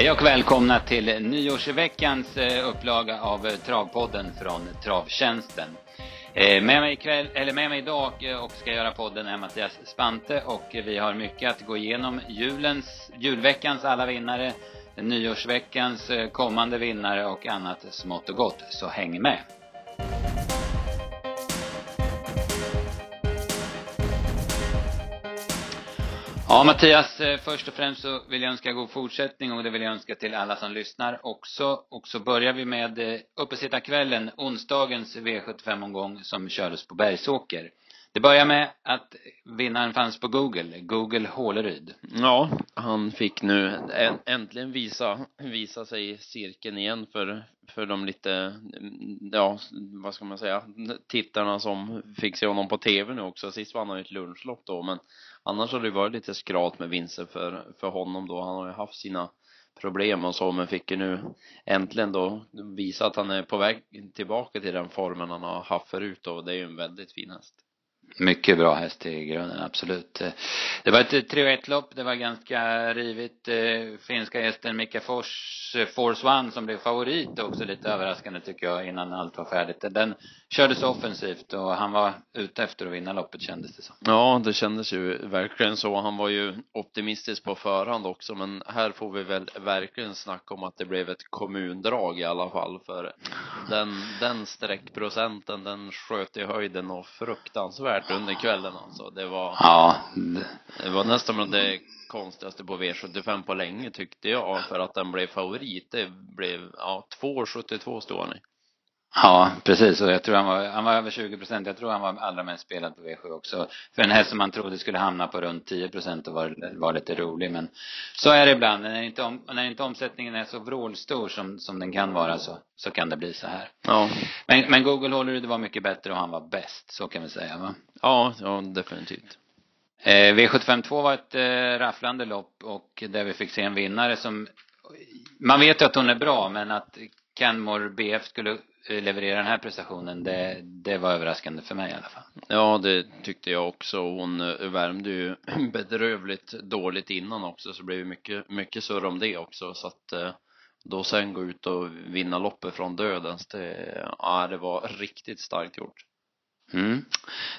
Hej och välkomna till nyårsveckans eh, upplaga av eh, Travpodden från Travtjänsten. Eh, med mig ikväll, eller med mig idag och ska göra podden är Mattias Spante och vi har mycket att gå igenom. Julens, julveckans alla vinnare, nyårsveckans kommande vinnare och annat smått och gott. Så häng med! Ja, Mattias, eh, först och främst så vill jag önska god fortsättning och det vill jag önska till alla som lyssnar också. Och så börjar vi med eh, uppesittarkvällen, onsdagens V75-omgång som kördes på Bergsåker. Det börjar med att vinnaren fanns på Google, Google Håleryd. Ja, han fick nu äntligen visa, visa sig i cirkeln igen för, för de lite, ja, vad ska man säga, tittarna som fick se honom på tv nu också. Sist vann han ju ett lunchlopp då, men annars har det varit lite skralt med vinster för, för honom då. Han har ju haft sina problem och så, men fick ju nu äntligen då visa att han är på väg tillbaka till den formen han har haft förut och det är ju en väldigt fin häst. Mycket bra häst i grunden, absolut. Det var ett 3 1 lopp, det var ganska rivigt. Eh, finska hästen Mika Fors, eh, Force One som blev favorit också lite överraskande tycker jag innan allt var färdigt. Den kördes offensivt och han var ute efter att vinna loppet kändes det som. Ja, det kändes ju verkligen så. Han var ju optimistisk på förhand också, men här får vi väl verkligen snacka om att det blev ett kommundrag i alla fall för den, den sträckprocenten, den sköt i höjden och fruktansvärt under kvällen alltså. Det var, ja. det var nästan det konstigaste på V75 på länge tyckte jag för att den blev favorit. Det blev, ja, 2,72 stod han i. Ja, precis. Och jag tror han var, han var över 20 procent. Jag tror han var allra mest spelad på V7 också. För en häst som man trodde skulle hamna på runt 10 procent och var, var lite rolig. Men så är det ibland. När inte, om, när inte omsättningen är så vrålstor som, som den kan vara så, så kan det bli så här. Ja. Men, men Google Håller det var mycket bättre och han var bäst. Så kan vi säga va? Ja, ja definitivt. Eh, V752 var ett eh, rafflande lopp och där vi fick se en vinnare som man vet ju att hon är bra men att Kenmore BF skulle leverera den här prestationen, det, det var överraskande för mig i alla fall. Ja, det tyckte jag också. Hon eh, värmde ju bedrövligt dåligt innan också, så det blev mycket, mycket surr om det också. Så att eh, då sen gå ut och vinna loppet från dödens, det, ja, det var riktigt starkt gjort. Mm.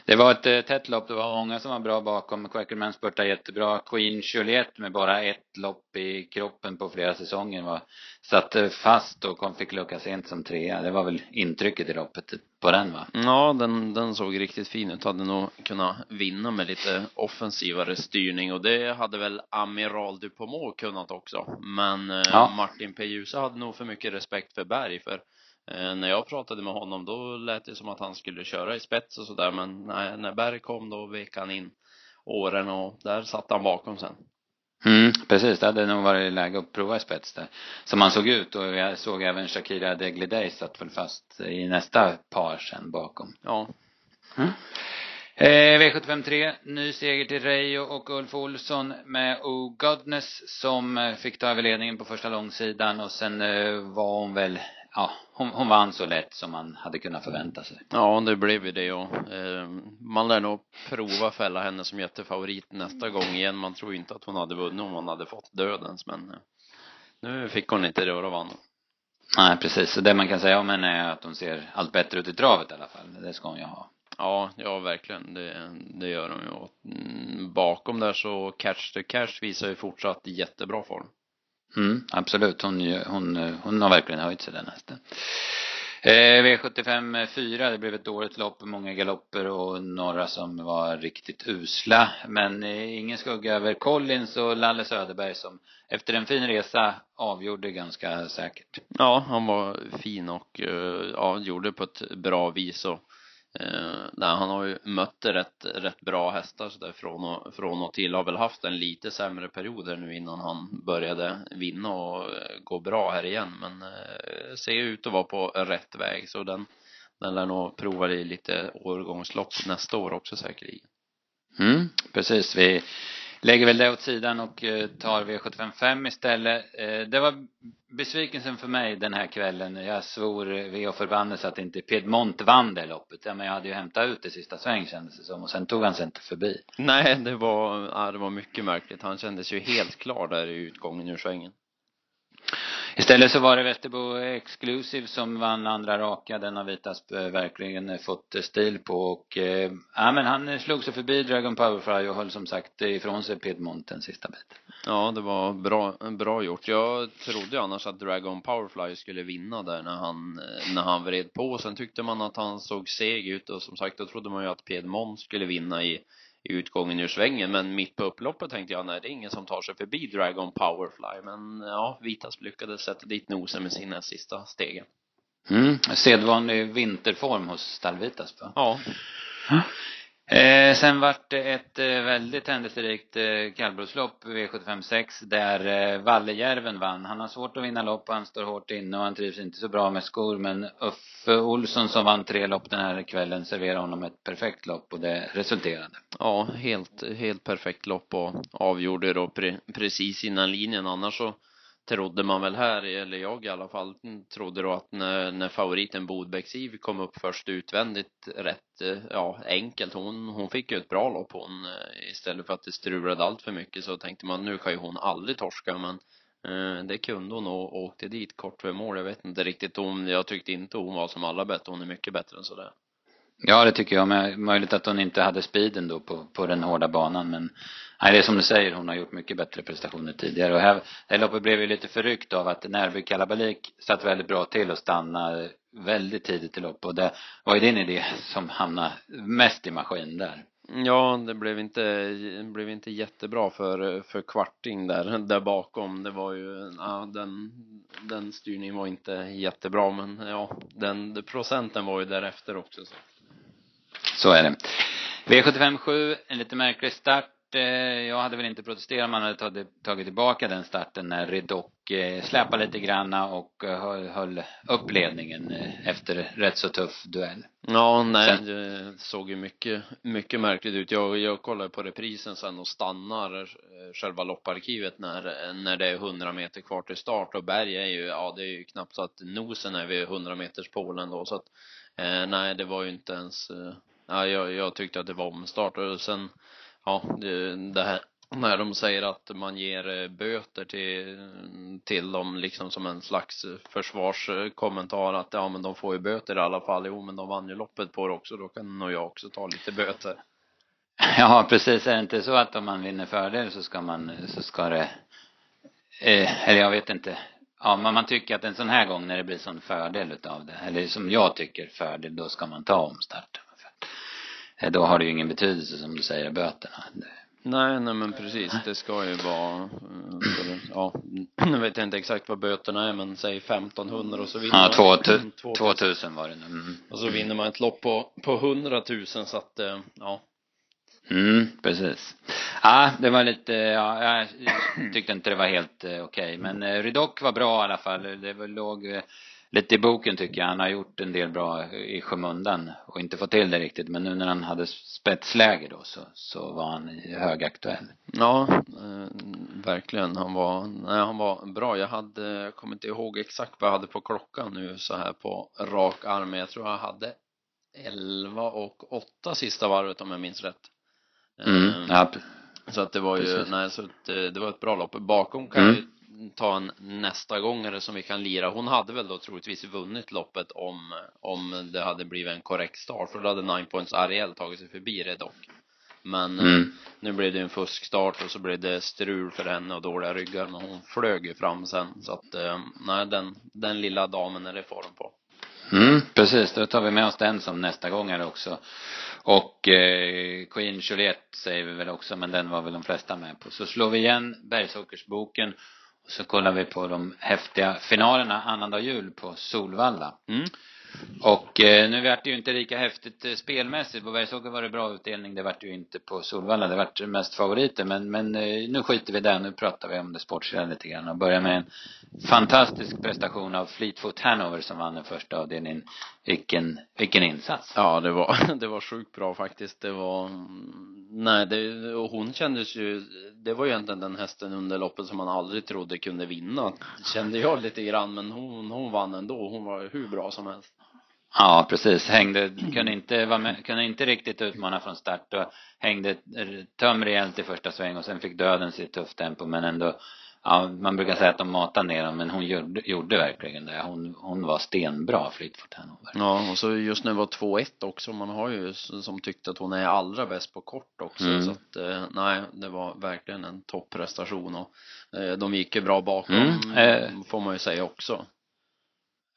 Det var ett eh, tätt lopp. Det var många som var bra bakom. Quackerman spurtade jättebra. Queen Juliet med bara ett lopp i kroppen på flera säsonger var satt fast och kom, fick lucka sent som trea. Det var väl intrycket i loppet på den va? Ja, den, den såg riktigt fin ut. Hade nog kunnat vinna med lite offensivare styrning och det hade väl Amiral Dupomot kunnat också. Men eh, ja. Martin P. Djuse hade nog för mycket respekt för Berg för Eh, när jag pratade med honom då lät det som att han skulle köra i spets och sådär men när, när Berg kom då vek han in åren och där satt han bakom sen. Mm, precis, det hade nog varit läge att prova i spets där. Som han såg ut och jag såg även Shakira Degliday satt väl fast i nästa par sen bakom. Ja. Mm. Eh, V753, ny seger till Reijo och Ulf Olsson med O Godness som eh, fick ta över ledningen på första långsidan och sen eh, var hon väl ja, hon, hon vann så lätt som man hade kunnat förvänta sig. Ja, det blev ju det och eh, man lär nog prova fälla henne som jättefavorit nästa gång igen. Man tror inte att hon hade vunnit om hon hade fått dödens, men eh, nu fick hon inte det och då vann hon. Nej, precis. Så det man kan säga om henne är att hon ser allt bättre ut i travet i alla fall. Det ska hon ju ha. Ja, ja verkligen. Det, det gör hon ju. Och, mm, bakom där så Catch the Cash visar ju fortsatt jättebra form. Mm, absolut. Hon, hon, hon har verkligen höjt sig den hästen. Eh, V75 4, det blev ett dåligt lopp, många galopper och några som var riktigt usla. Men eh, ingen skugga över Collins och Lalle Söderberg som efter en fin resa avgjorde ganska säkert. Ja, han var fin och eh, ja, gjorde på ett bra vis och Eh, nej, han har ju mött rätt, rätt bra hästar så där från och, från och till. Har väl haft en lite sämre period här nu innan han började vinna och eh, gå bra här igen. Men eh, ser ut att vara på rätt väg så den, den lär nog prova i lite årgångslopp nästa år också säkerligen. Mm, precis. Vi lägger väl det åt sidan och eh, tar V755 istället. Eh, det var besvikelsen för mig den här kvällen. Jag svor V och förbannelse att inte Piedmont vann det loppet. Ja, men jag hade ju hämtat ut det sista sväng kändes det som och sen tog han sig inte förbi. Nej, det var, ja, det var mycket märkligt. Han kändes ju helt klar där i utgången ur svängen. Istället så var det Västerbo Exclusive som vann andra raka. Den har Vitasp eh, verkligen fått eh, stil på och eh, ja men han eh, slog sig förbi Dragon Powerfly och höll som sagt ifrån sig Piedmont den sista biten. Ja, det var bra, bra gjort. Jag trodde ju annars att Dragon Powerfly skulle vinna där när han, när han vred på. Sen tyckte man att han såg seg ut och som sagt då trodde man ju att Piedmont skulle vinna i i utgången ur svängen. Men mitt på upploppet tänkte jag, nej det är ingen som tar sig förbi Dragon Powerfly. Men ja, Vitas lyckades sätta dit nosen med sina sista stegen. Mm, sedvanlig vinterform hos Stallvitas va? Ja. Eh, sen vart det ett eh, väldigt händelserikt eh, kallblodslopp, V756, där eh, Vallejärven vann. Han har svårt att vinna lopp han står hårt inne och han trivs inte så bra med skor. Men Uffe Olsson som vann tre lopp den här kvällen serverade honom ett perfekt lopp och det resulterade. Ja, helt, helt perfekt lopp och avgjorde då pre precis innan linjen. Annars så trodde man väl här, eller jag i alla fall, mm, trodde då att när, när favoriten Bodbäcks Iv kom upp först utvändigt rätt, eh, ja, enkelt. Hon, hon fick ju ett bra lopp hon, eh, istället för att det strulade allt för mycket så tänkte man nu kan ju hon aldrig torska men eh, det kunde hon och åkte dit kort för mål. Jag vet inte riktigt om, jag tyckte inte hon var som alla bättre. Hon är mycket bättre än sådär. Ja, det tycker jag med. Möjligt att hon inte hade speeden då på, på den hårda banan men Nej, det är som du säger, hon har gjort mycket bättre prestationer tidigare. Och här, det här loppet blev ju lite förryckt av att Närby Kalabalik satt väldigt bra till och stannade väldigt tidigt i loppet. Och det var ju din idé som hamnade mest i maskin där. Ja, det blev inte, det blev inte jättebra för, för Kvarting där, där bakom. Det var ju, ja, den, den styrningen var inte jättebra, men ja, den, procenten var ju därefter också. Så, så är det. V75 7, en lite märklig start jag hade väl inte protesterat om man hade tagit, tillbaka den starten när Redock eh, släpade lite granna och eh, höll, höll upp ledningen efter rätt så tuff duell. Ja, nej, sen, det såg ju mycket, mycket märkligt ut. Jag, jag kollade på reprisen sen och stannar själva lopparkivet när, när det är 100 meter kvar till start och berg är ju, ja det är ju knappt så att nosen är vid 100 meters polen då så att eh, nej, det var ju inte ens, eh, ja, jag, jag tyckte att det var omstart och sen ja, det, det här när de säger att man ger eh, böter till, till dem liksom som en slags försvarskommentar att ja men de får ju böter i alla fall, jo men de vann ju loppet på det också, då kan nog jag också ta lite böter. Ja precis, är det inte så att om man vinner fördel så ska man, så ska det, eh, eller jag vet inte, ja men man tycker att en sån här gång när det blir sån fördel utav det, eller som jag tycker fördel, då ska man ta omstarten. Eh, då har det ju ingen betydelse som du säger böterna. Nej, nej men precis. Det ska ju vara, eh, ja, nu vet jag inte exakt vad böterna är men säg 1500 och så vinner ja, man. Ja, 2000 var det nu. Mm. Och så vinner man ett lopp på, på 100 000 så att, eh, ja. Mm, precis. Ja, det var lite, ja, jag tyckte inte det var helt okej. Okay. Men Rydok var bra i alla fall. Det var, låg lite i boken tycker jag. Han har gjort en del bra i skymundan och inte fått till det riktigt. Men nu när han hade spetsläge då så, så var han högaktuell. Ja, eh, verkligen. Han var, nej, han var bra. Jag hade, jag kommer inte ihåg exakt vad jag hade på klockan nu så här på rak arm. Men jag tror jag hade 11 och 8 sista varvet om jag minns rätt. Mm, eh, ja. Så att det var ju, Precis. nej så att, eh, det var ett bra lopp. Bakom kan mm. jag ta en nästa gångare som vi kan lira. Hon hade väl då troligtvis vunnit loppet om, om det hade blivit en korrekt start. För då hade Nine Points Ariel tagit sig förbi det dock. Men mm. nu blev det en fuskstart och så blev det strul för henne och dåliga ryggar. Men hon flög ju fram sen. Så att, eh, nej, den, den lilla damen är det form på. Mm, precis. Då tar vi med oss den som nästa gångare också. Och eh, Queen Juliet säger vi väl också, men den var väl de flesta med på. Så slår vi igen Bergsåkersboken så kollar vi på de häftiga finalerna annandag jul på Solvalla. Mm. Och eh, nu vart det ju inte lika häftigt eh, spelmässigt. På Bergsåker var det bra utdelning. Det vart ju inte på Solvalla. Det vart mest favoriter. Men, men eh, nu skiter vi där. Nu pratar vi om det sportsliga lite grann. Och börjar med en fantastisk prestation av Fleetfoot Hanover som vann den första avdelningen. Vilken, vilken insats. Ja, det var, det var sjukt bra faktiskt. Det var, mm, nej, det, och hon kändes ju, det var ju egentligen den hästen under loppet som man aldrig trodde kunde vinna. Kände jag lite grann. Men hon, hon vann ändå. Hon var hur bra som helst. Ja, precis. Hängde, kunde inte vara med, kunde inte riktigt utmana från start och hängde töm rejält i första sväng och sen fick döden sitt tufft tempo men ändå ja, man brukar säga att de matar ner dem, men hon gjorde, gjorde verkligen det. Hon, hon var stenbra Fleetfoot Hanover. Ja, och så just nu var 2-1 också. Man har ju som tyckte att hon är allra bäst på kort också. Mm. Så att, eh, nej, det var verkligen en topprestation och eh, de gick ju bra bakom, Mm, eh. får man ju säga också.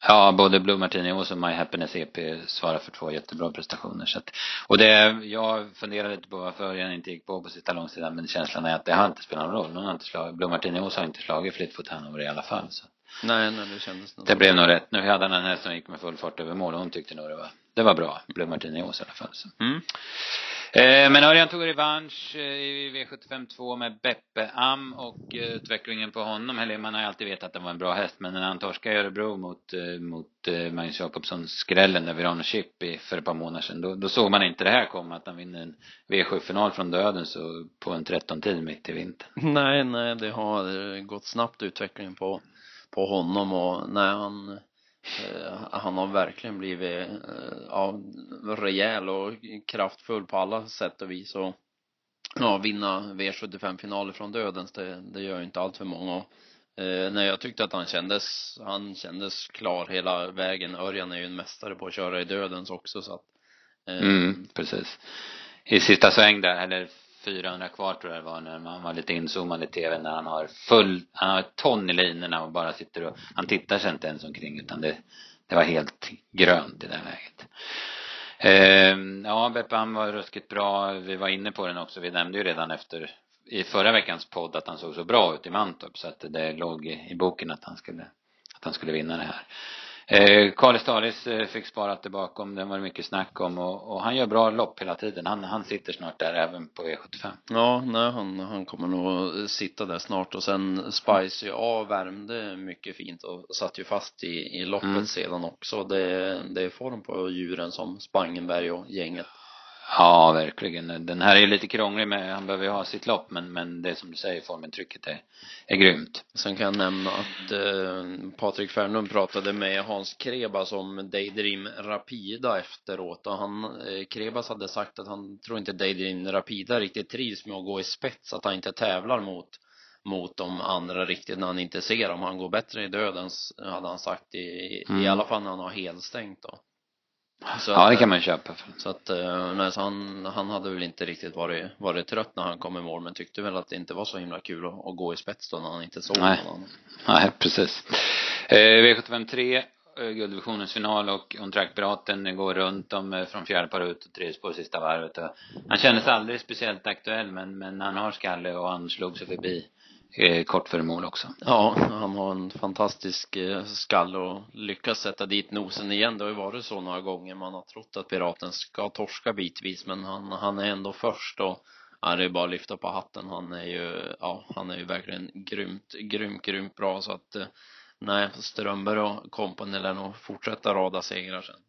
Ja, både Blue Martini och My Happiness EP svarar för två jättebra prestationer. Så att, och det, jag funderade lite på varför jag inte gick på på sista långsidan, men känslan är att det har inte spelat någon roll. Hon har inte slagit, Blue Martini har inte slagit Fleetfoot Hanover i alla fall. Så. Nej, nej, det kändes nog Det blev nog rätt. Nu hade han en häst som gick med full fart över mål och hon tyckte nog det var, det var bra. Blue Martini i alla fall. Så. Mm. Eh, men Örjan tog revansch eh, i V75 2 med Beppe Am och eh, utvecklingen på honom, eller man har ju alltid vetat att det var en bra häst, men när han torskade i Örebro mot, eh, mot Magnus Jakobsson, skrällen där Verano Chip i, för ett par månader sedan, då, då såg man inte det här komma, att han vinner en V7-final från döden så på en 13-tid mitt i vintern. Nej, nej, det har gått snabbt utvecklingen på, på honom och nej, han Eh, han har verkligen blivit eh, ja, rejäl och kraftfull på alla sätt och vis och ja, vinna V75-finaler från dödens, det, det gör ju inte allt för många. Och, eh, nej, jag tyckte att han kändes, han kändes klar hela vägen. Örjan är ju en mästare på att köra i dödens också så att eh, Mm, precis. I sista sväng där, eller 400 kvar tror jag det var, när man var lite inzoomad i tv, när han har full, han har ett ton i linorna och bara sitter och, han tittar sig inte ens omkring utan det, det var helt grönt i det läget. Eh, ja, Beppan var ruskigt bra. Vi var inne på den också. Vi nämnde ju redan efter i förra veckans podd att han såg så bra ut i Mantorp så att det låg i, i boken att han skulle, att han skulle vinna det här. Eh, Kalle Stalis eh, fick spara det bakom, den var det mycket snack om och, och han gör bra lopp hela tiden. Han, han sitter snart där även på E V75. Ja, nej, han, han kommer nog sitta där snart och sen Spicy A värmde mycket fint och satt ju fast i, i loppet Mm. sedan också. Det, det är form på djuren som Spangenberg och gänget. Ja, verkligen. Den här är lite krånglig med, han behöver ju ha sitt lopp men, men det som du säger, formen, trycket är, är grymt. Sen kan jag nämna att eh, Patrik Fernlund pratade med Hans Krebas om Daydream Rapida efteråt och han, eh, Krebas hade sagt att han tror inte Daydream Rapida riktigt trivs med att gå i spets, att han inte tävlar mot mot de andra riktigt när han inte ser dem. Han går bättre i dödens, hade han sagt i, Mm. i alla fall när han har helstängt då. Så Ja, det kan man ju köpa. Så att, eh, nej, så han, han hade väl inte riktigt varit, varit trött när han kom i mål men tyckte väl att det inte var så himla kul att, att gå i spets då när han inte såg Nej. någon annan. Nej, precis. Eh, V75 3, eh, gulddivisionens final och On Track Piraten går runt om eh, från fjärde par ut och trivs på sista varvet. Han kändes aldrig speciellt aktuell men, men han har skalle och han slog sig förbi eh, kort före mål också. Ja, han har en fantastisk eh, skall och lyckas sätta dit nosen igen. Det har ju varit så några gånger man har trott att Piraten ska torska bitvis men han, han är ändå först och det är bara att lyfta på hatten. Han är ju, ja, han är ju verkligen grymt, grymt, grymt bra så att eh, nej, Strömberg och kompani lär nog fortsätta rada segrar sen.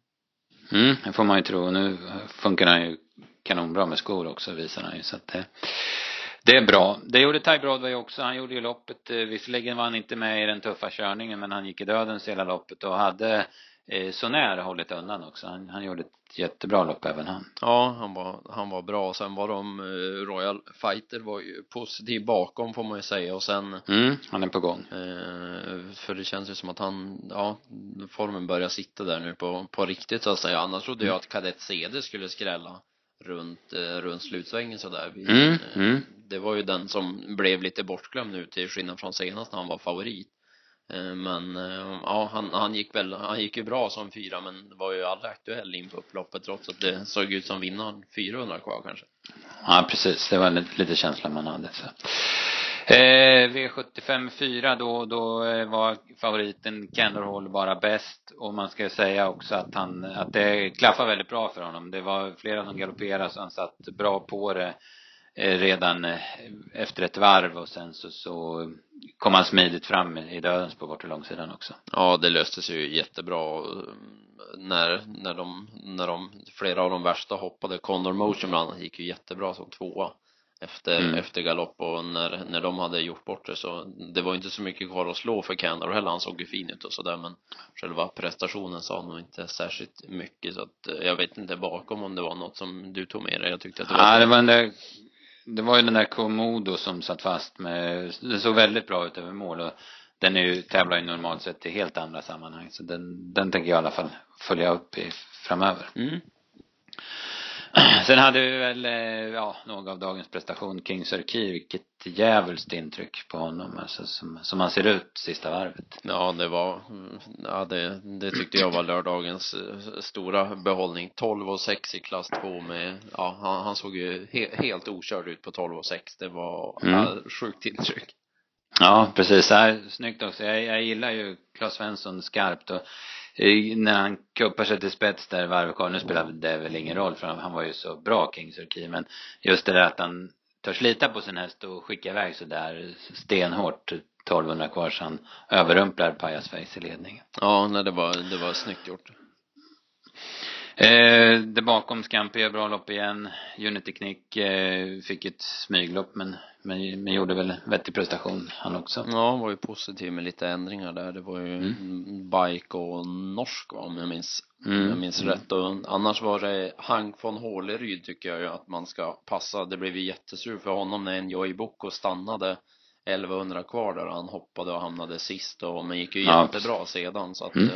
Mm, det får man ju tro. Nu funkar han ju kanonbra med skor också visar han ju så att det, det är bra. Det gjorde Ty Broadway också. Han gjorde ju loppet, eh, visserligen var han inte med i den tuffa körningen men han gick i dödens hela loppet och hade eh, så nära hållit undan också. Han, han gjorde ett jättebra lopp även han. Ja, han var, han var bra. Sen var de, eh, Royal Fighter var ju positiv bakom får man ju säga och sen Mm, han är på gång. Eh, för det känns ju som att han, ja, formen börjar sitta där nu på, på riktigt så att säga. Annars trodde jag att Kadett CD skulle skrälla runt, eh, runt slutsvängen sådär. Mm, eh, mm. Det var ju den som blev lite bortglömd nu till skillnad från senast när han var favorit. Eh, Men ja, han, han gick väl, han gick ju bra som fyra men var ju aldrig aktuell in på upploppet trots att det såg ut som vinnaren 400 kvar kanske. Ja, precis. Det var lite, lite känslan man hade. Så. Eh, V75 4 då, då eh, var favoriten Kennerhall bara bäst. Och man ska säga också att han, att det klaffade väldigt bra för honom. Det var flera som galopperade så han satt bra på det eh, redan eh, efter ett varv och sen så, så kom han smidigt fram i dödens på bortre långsidan också. Ja, det löste sig ju jättebra när, när de, när de, flera av de värsta hoppade. Condor Motion bland annat gick ju jättebra som tvåa efter, Mm. efter galopp och när, när de hade gjort bort det så det var inte så mycket kvar att slå för Candor heller. Han såg ju fin ut och sådär men själva prestationen sa nog inte särskilt mycket så att eh, jag vet inte bakom om det var något som du tog med dig. Jag tyckte att det var Ja, det var den där det var ju den där Komodo som satt fast med, det såg väldigt bra ut över mål och den är ju, tävlar ju normalt sett i helt andra sammanhang så den, den tänker jag i alla fall följa upp i framöver. Mm. Sen hade vi väl, eh, ja, några av dagens prestation, Kings Arkiv, vilket djävulskt intryck på honom, alltså som, som han ser ut sista varvet. Ja, det var, ja det, det tyckte jag var lördagens eh, stora behållning. 12 och 6 i klass 2 med, ja, han, han såg ju he, helt okörd ut på 12 och 6. Det var Mm. ja, sjukt intryck. Ja, precis. Här, snyggt också. Jag, jag gillar ju Claes Svensson skarpt och Eh, när han kuppar sig till spets där varv kvar, nu spelar det väl ingen roll för han, var ju så bra Kings Arkiv, men just det där att han törs lita på sin häst och skicka iväg så där stenhårt 1200 kvar så han överrumplar Pajasface i ledningen. Ja, nej, det var, det var snyggt gjort. Eh, där bakom Scampi gör bra lopp igen. Unity Knick eh, fick ett smyglopp men, men, men gjorde väl vettig prestation han också. Ja, var ju positiv med lite ändringar där. Det var ju Mm. bike och norsk va, om jag minns, Mm. om jag minns rätt. Och annars var det Hank von Håleryd tycker jag ju att man ska passa. Det blev ju jättesur för honom när en Joy Boko stannade 1100 kvar där och han hoppade och hamnade sist och men gick ju Ja, jättebra sedan så att Mm.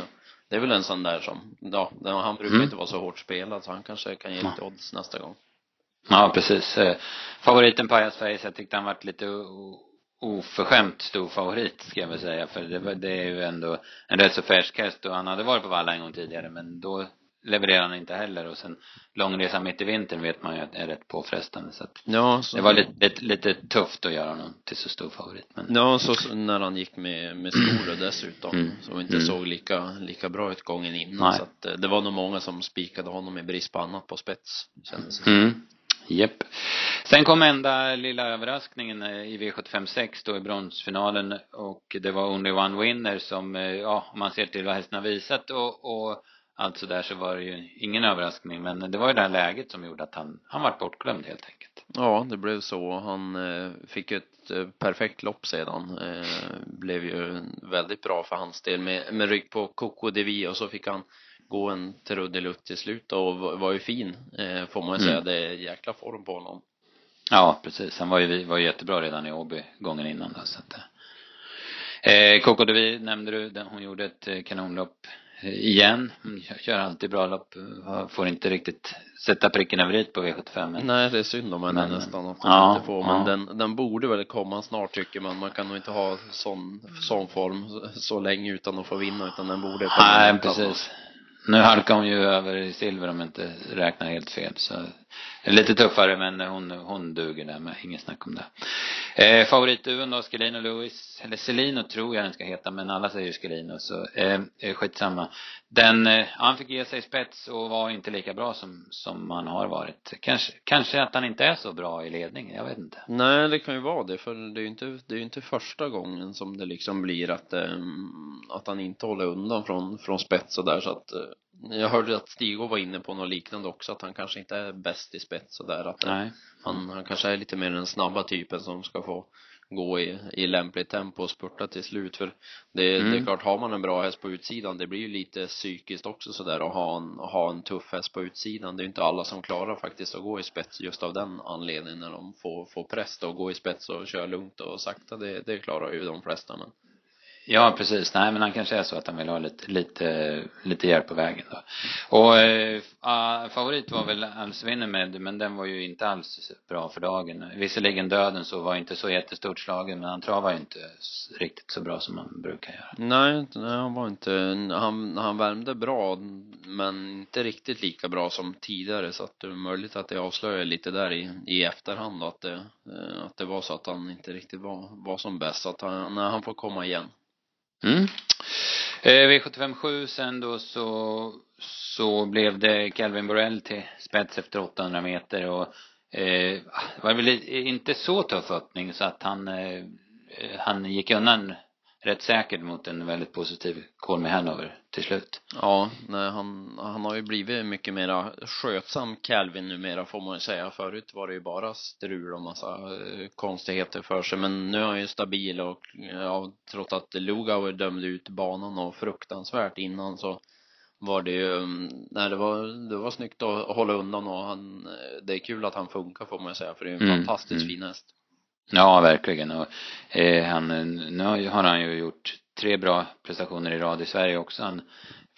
Det är väl en sån där som, ja, han brukar Mm. inte vara så hårt spelad så han kanske kan ge lite odds nästa gång. Ja, precis. Eh, Favoriten Pajasface, jag tyckte han varit lite oförskämt stor favorit ska jag väl säga. För det, det är ju ändå en rätt så färsk häst och han hade varit på valla en gång tidigare men då levererade han inte heller och sen långresa mitt i vintern vet man ju att är rätt påfrestande så att Ja, så, det var lite, lite, lite tufft att göra honom till så stor favorit men Ja, så så när han gick med, med skor dessutom, Mm. som inte Mm. såg lika, lika bra ut gången innan. Nej. Så att eh, det var nog många som spikade honom i brist på annat på spets, kändes det. Mm. Japp. Sen kom enda lilla överraskningen eh, i V756 då i bronsfinalen och det var Only One Winner som, eh, ja, om man ser till vad hästen har visat och, och allt så där så var det ju ingen överraskning men det var ju det här läget som gjorde att han, han var bortglömd helt enkelt. Ja, det blev så. Han eh, fick ett eh, perfekt lopp sedan. Eh, blev ju väldigt bra för hans del med, med rygg på Coco Devi och så fick han gå en trudelutt till slut och var, ju fin, får man ju säga. Mm. Det är jäkla form på honom. Ja, precis. Han var ju, var ju jättebra redan i Åby gången innan då så att eh, Coco Devi nämnde du, hon gjorde ett kanonlopp igen. Kör- alltid bra lopp, får inte riktigt sätta pricken över i på V75 men Nej, det är synd om henne Men- nästan att ja, inte får. Men ja. den, den borde väl komma snart tycker man. Man kan nog inte ha sån, sån form så, länge utan att få vinna utan den borde komma Nej, precis. Nu halkar hon ju över i silver om jag inte räknar helt fel. Så lite tuffare men hon, hon duger där med, inget snack om det. Eh, favoritduon då, Schelin och Lewis. Eller Celino tror jag den ska heta men alla säger Schelino så eh, eh, skitsamma. Den, eh, han fick ge sig spets och var inte lika bra som, som han har varit. Kanske, kanske att han inte är så bra i ledning, jag vet inte. Nej, det kan ju vara det för det är ju inte, det är ju inte första gången som det liksom blir att, eh, att han inte håller undan från, från spets och där så att eh, jag hörde att Stigo var inne på något liknande också att han kanske inte är bäst i spets och där att Nej. Han, han kanske är lite mer den snabba typen som ska få gå i, i lämpligt tempo och spurta till slut för det, Mm. det är klart, har man en bra häst på utsidan det blir ju lite psykiskt också sådär att ha en, ha en tuff häst på utsidan det är ju inte alla som klarar faktiskt att gå i spets just av den anledningen när de får, får press då, gå i spets och köra lugnt och sakta det, det klarar ju de flesta men Ja, precis. Nej, men han kanske är så att han vill ha lite, lite, lite hjälp på vägen då. Och eh, ah, favorit var väl Alsvinner med, men den var ju inte alls bra för dagen. Visserligen döden så var inte så jättestort slagen, men han travar ju inte riktigt så bra som man brukar göra. Nej, nej han var inte, han, han värmde bra men inte riktigt lika bra som tidigare så att det är möjligt att det avslöjar lite där i, i efterhand då, att det, eh, att det var så att han inte riktigt var, var som bäst så att han, nej han får komma igen. Mm. Eh, V757 sen då så, så blev det Calvin Borrell till spets efter 800 meter och eh, ah, det var väl inte så tuff öppning så att han, eh, eh han gick undan rätt säkert mot en väldigt positiv Colmy Hanover till slut. Ja, nej, han, han har ju blivit mycket mera skötsam Calvin numera får man ju säga. Förut var det ju bara strul och massa eh, konstigheter för sig. Men nu är han ju stabil och ja, trots att Lugauer dömde ut banan och fruktansvärt innan så var det ju, mm, nej det var, det var snyggt att hålla undan och han, det är kul att han funkar får man ju säga för det är en Mm, fantastiskt mm. fin häst. Ja, verkligen. Och, eh, han, nu har han ju gjort tre bra prestationer i rad i Sverige också. Han,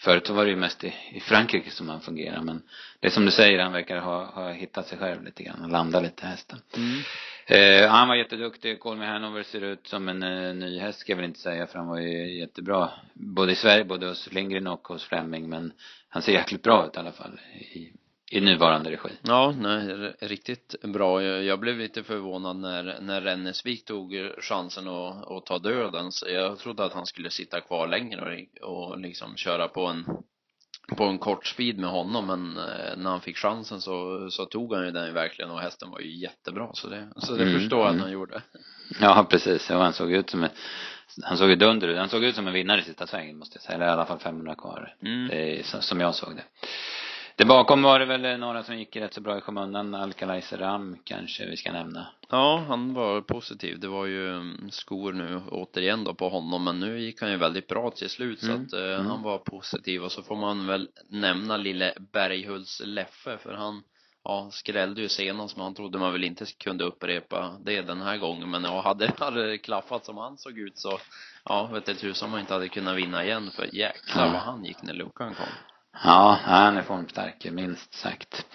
förut var det ju mest i, i Frankrike som han fungerar men det är som du säger, han verkar ha, ha hittat sig själv lite grann och landat lite hästen. Eh, han var jätteduktig. Call Me Hanover ser ut som en eh, ny häst ska jag väl inte säga för han var ju jättebra både i Sverige, både hos Lindgren och hos Fleming men han ser jäkligt bra ut i alla fall i, i nuvarande regi. Ja, nej, riktigt bra. Jag, jag blev lite förvånad när, när Rennesvik tog chansen att, att ta döden. Så jag trodde att han skulle sitta kvar längre och, och liksom köra på en på en kort speed med honom men eh, när han fick chansen så, så tog han ju den verkligen och hästen var ju jättebra så det, så det Mm, förstår jag att mm. han gjorde. Ja, precis. Ja, han såg ut som en, han såg ju dunder ut. Han såg ut som en vinnare i sista svängen måste jag säga. Eller i alla fall 500 kvar. Mm. Det är som jag såg det. Det bakom var det väl några som gick rätt så bra i skymundan. Alcalay Ram kanske vi ska nämna. Ja, han var positiv. Det var ju mm, skor nu återigen då på honom, men nu gick han ju väldigt bra till slut Mm, så att eh, mm. han var positiv och så får man väl nämna lille Berghults Leffe för han ja, skrällde ju senast men han trodde man väl inte kunde upprepa det den här gången men ja, hade, det klaffat som han såg ut så ja, vet inte tusan man inte hade kunnat vinna igen för jäklar vad han gick när luckan kom. Ja, han är formstark minst sagt.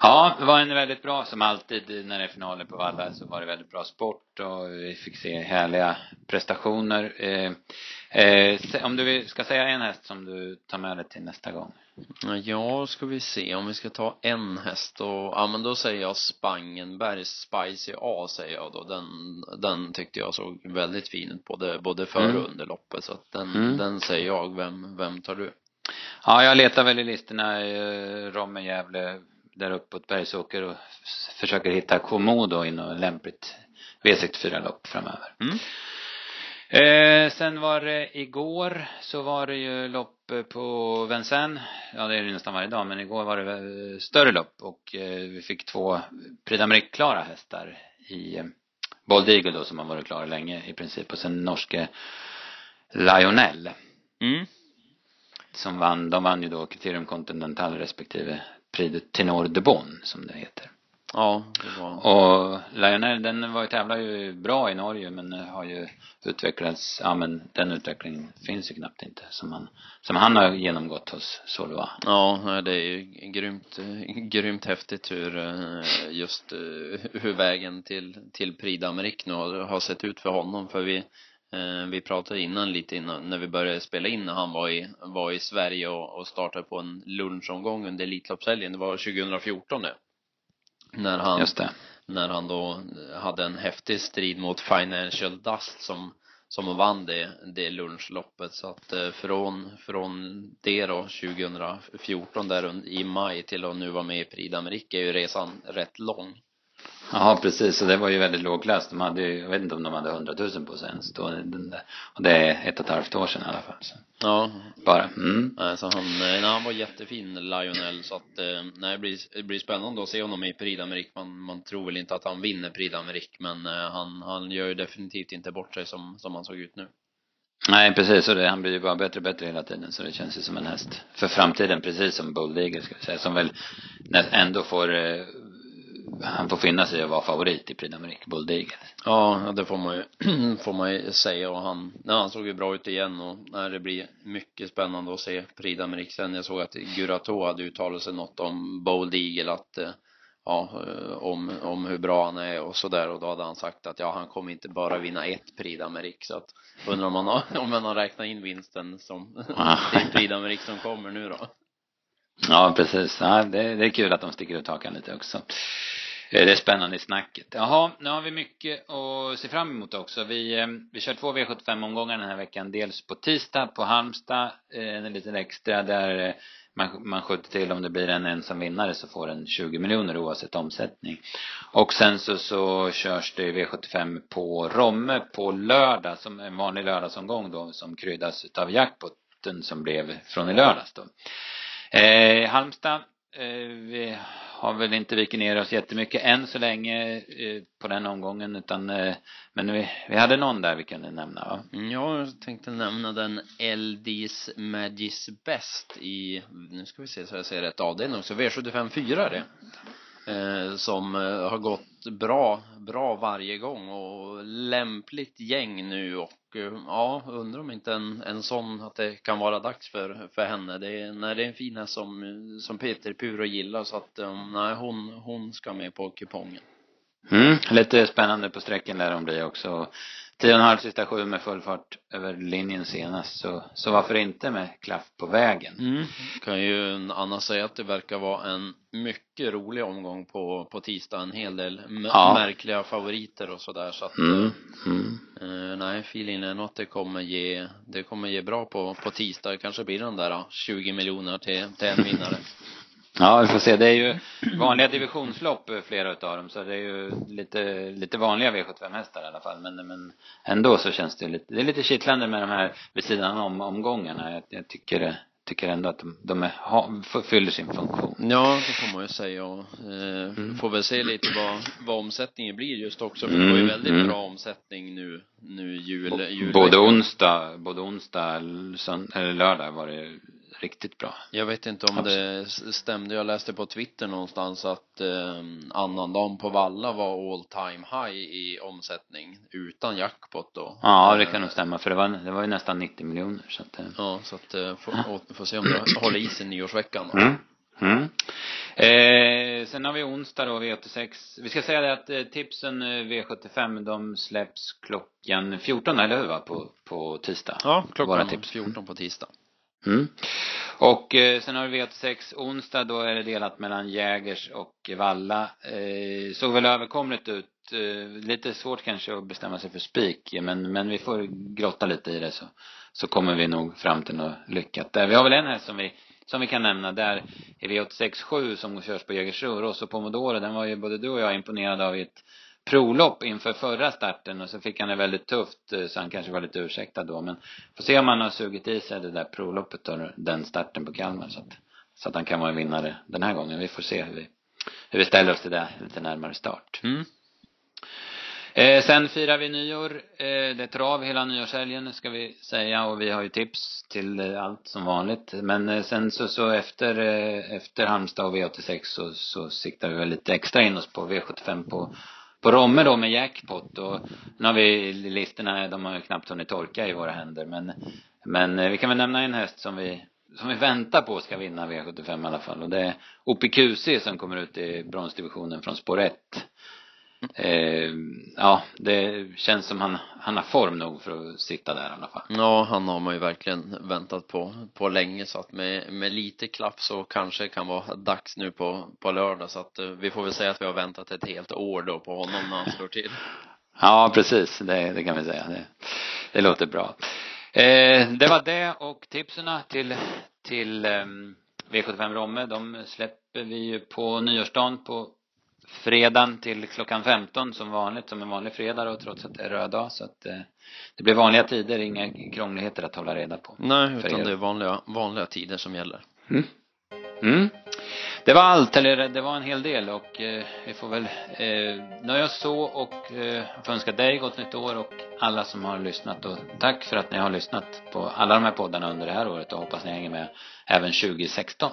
Ja, det var en väldigt bra, som alltid när det är finaler på Valla så var det väldigt bra sport och vi fick se härliga prestationer. Eh, eh, om du vill- ska säga en häst som du tar med dig till nästa gång. Ja, ska vi se om vi ska ta en häst och, ja men då säger jag Spangenbergs Spicy A säger jag då. Den, den tyckte jag såg väldigt fin ut både, både före Mm. och under loppet så att den, Mm. den säger jag. Vem, vem tar du? Ja, jag letar väl i listorna, eh, Romme, Gävle, där uppåt Bergsåker och försöker hitta Komodo i något lämpligt V64-lopp framöver. Mm. Eh, sen var det igår så var det ju lopp eh, på Vincennes. Ja, det är det nästan varje dag, men igår var det eh, större lopp och eh, vi fick två Prix d'Amérique-klara hästar i eh, Bold Eagle då som har varit klara länge i princip och sen norske Lionel Mm. Som vann, de vann ju då Criterium Continental respektive Prix de Tenor de Bonn som det heter. Ja, det var, Och Lionel den var ju, tävlar ju bra i Norge men har ju utvecklats, ja men den utvecklingen finns ju knappt inte som han, som han har genomgått hos Solva. ja, det är ju grymt, grymt häftigt hur eh, just eh, hur vägen till, till Prix d'Amérique nu har, har sett ut för honom för vi vi pratade innan lite innan, när vi började spela in när han var i, var i Sverige och, och startade på en lunchomgång under Elitloppshelgen. Det var 2014 det. När han, Just det. när han då hade en häftig strid mot Financial Dust som, som vann det, det lunchloppet. Så att eh, från, från det då 2014 där i maj till att nu vara med i Prix d'Amérique är ju resan rätt lång. Ja precis, och det var ju väldigt låg klass. De hade ju, jag vet inte om de hade 100 000 på sig ens då. Och det är ett och ett halvt år sedan i alla fall. Så. Ja, Bara, mm. Så han, eh, nej, han var jättefin, Lionel, så att, eh, nej, det blir, det blir spännande att se honom i Prix d'Amérique. Man, man tror väl inte att han vinner Prix d'Amérique, men eh, han, han gör ju definitivt inte bort sig som, som han såg ut nu. Nej precis, och det, han blir ju bara bättre och bättre hela tiden så det känns ju som en häst för framtiden precis som Bold Eagle ska vi säga som väl ändå får han får finna sig att vara favorit i Prix d'Amérique, Eagle. Ja, det får man ju, får man ju säga och han, nej, han såg ju bra ut igen och nej, det blir mycket spännande att se Prix d'Amérique sen. Jag såg att Gurato hade uttalat sig något om Bold Eagle att eh, ja, eh, om, om hur bra han är och sådär och då hade han sagt att ja, han kommer inte bara vinna ett Prix d'Amérique så att undrar om han har, om han har räknat in vinsten som till Prix d'Amérique som kommer nu då. Ja precis, ja, det, det är kul att de sticker ut hakan lite också. Eh, det är spännande i snacket. Jaha, nu har vi mycket att se fram emot också. Vi, eh, vi kör två V75-omgångar den här veckan. Dels på tisdag på Halmstad, eh, en liten extra där man, man skjuter till om det blir en ensam vinnare så får den 20 miljoner oavsett omsättning. Och sen så, så körs det V75 på Romme på lördag, som en vanlig lördagsomgång då, som kryddas utav jackpotten som blev från i lördags då. Eh, Halmstad, Eh, vi har väl inte vikit ner oss jättemycket än så länge eh, på den omgången utan eh, men vi, vi hade någon där vi kunde nämna va? Mm, jag tänkte nämna den LD's Magis Best i, nu ska vi se så jag säger rätt avdelning också, V75 4 det. Eh, som eh, har gått bra, bra varje gång och lämpligt gäng nu och eh, ja, undrar om inte en, en sån att det kan vara dags för, för henne. Det är, nej, det är en fin häst som, som Peter Puro gillar så att eh, nej, hon, hon ska med på kupongen. Mm, lite spännande på sträcken där om det också. Tio och en halv sista sju med full fart över linjen senast så, så varför inte med klaff på vägen? Mm. Kan ju annars säga att det verkar vara en mycket rolig omgång på, på tisdag. En hel del ja. märkliga favoriter och sådär så att mm. Mm. Eh, nej, feelingen är nog att det kommer ge, det kommer ge bra på, på tisdag. Kanske blir de där 20 miljoner till, till en vinnare. Ja, vi får se. Det är ju vanliga divisionslopp eh, flera utav dem, så det är ju lite, lite vanliga V75-hästar i alla fall. Men, men ändå så känns det lite, det är lite kittlande med de här vid sidan om omgångarna. Jag, jag tycker, tycker ändå att de, de är, ha, fyller sin funktion. Ja, det får man ju säga. Och, eh, mm. Får väl se lite vad, vad omsättningen blir just också. För mm. det var ju väldigt mm. bra omsättning nu, nu jul, jul Både onsdag, både onsdag, eller lördag var det riktigt bra. Jag vet inte om Absolut. det stämde. Jag läste på Twitter någonstans att eh, annandagen på Valla var all time high i omsättning utan jackpot då. Ja, det kan nog stämma för det var, det var ju nästan 90 miljoner så att. Eh. Ja, så att eh, får, ja. får se om det håller i sig nyårsveckan då. Mm. Mm. Eh, sen har vi onsdag då, V86. Vi ska säga det att eh, tipsen eh, V75 de släpps klockan 14 eller hur va? På, på tisdag. Ja, klockan tips. 14 på tisdag. Mm. Och eh, sen har vi V86 onsdag, då är det delat mellan Jägers och Valla. Eh, såg väl överkomligt ut. Eh, lite svårt kanske att bestämma sig för spik, men, men vi får grotta lite i det så, så kommer vi nog fram till något lyckat där. Vi har väl en här som vi, som vi kan nämna där är V86 7 som körs på Jägersro, Rosso Pomodoro, den var ju både du och jag imponerade av i ett provlopp inför förra starten och så fick han det väldigt tufft eh, så han kanske var lite ursäktad då men får se om han har sugit i sig det där provloppet och den starten på Kalmar så att, så att han kan vara vinnare den här gången. Vi får se hur vi, hur vi ställer oss till det lite närmare start. Mm. Eh, sen firar vi nyår. Eh, det är trav hela nyårshelgen ska vi säga och vi har ju tips till eh, allt som vanligt. Men eh, sen så, så efter, eh, efter Halmstad och V86 så, så siktar vi väl lite extra in oss på V75 på på Romme då med jackpot och nu har vi listorna, de har ju knappt hunnit torka i våra händer men men eh, vi kan väl nämna en häst som vi som vi väntar på ska vinna V75 i alla fall och det är OPQC som kommer ut i bronsdivisionen från spår 1 eh, ja, det känns som han, han har form nog för att sitta där i alla fall. Ja, han har man ju verkligen väntat på, på länge så att med, med lite klapp så kanske det kan vara dags nu på, på lördag så att uh, vi får väl säga att vi har väntat ett helt år då på honom när han slår till. ja, precis, det, det kan vi säga. Det, det låter bra. Eh, det var det och tipsen till, till eh, V75 Romme, de släpper vi ju på nyårsdagen på fredagen till klockan 15 som vanligt, som en vanlig fredag då, trots att det är röd dag. Så att eh, det blir vanliga tider, inga krångligheter att hålla reda på. Nej, utan det är vanliga, vanliga tider som gäller. Mm. Mm. Det var allt, eller det var en hel del och eh, vi får väl eh, nöja oss så och eh, få önska dig gott nytt år och alla som har lyssnat och tack för att ni har lyssnat på alla de här poddarna under det här året och hoppas ni hänger med även 2016.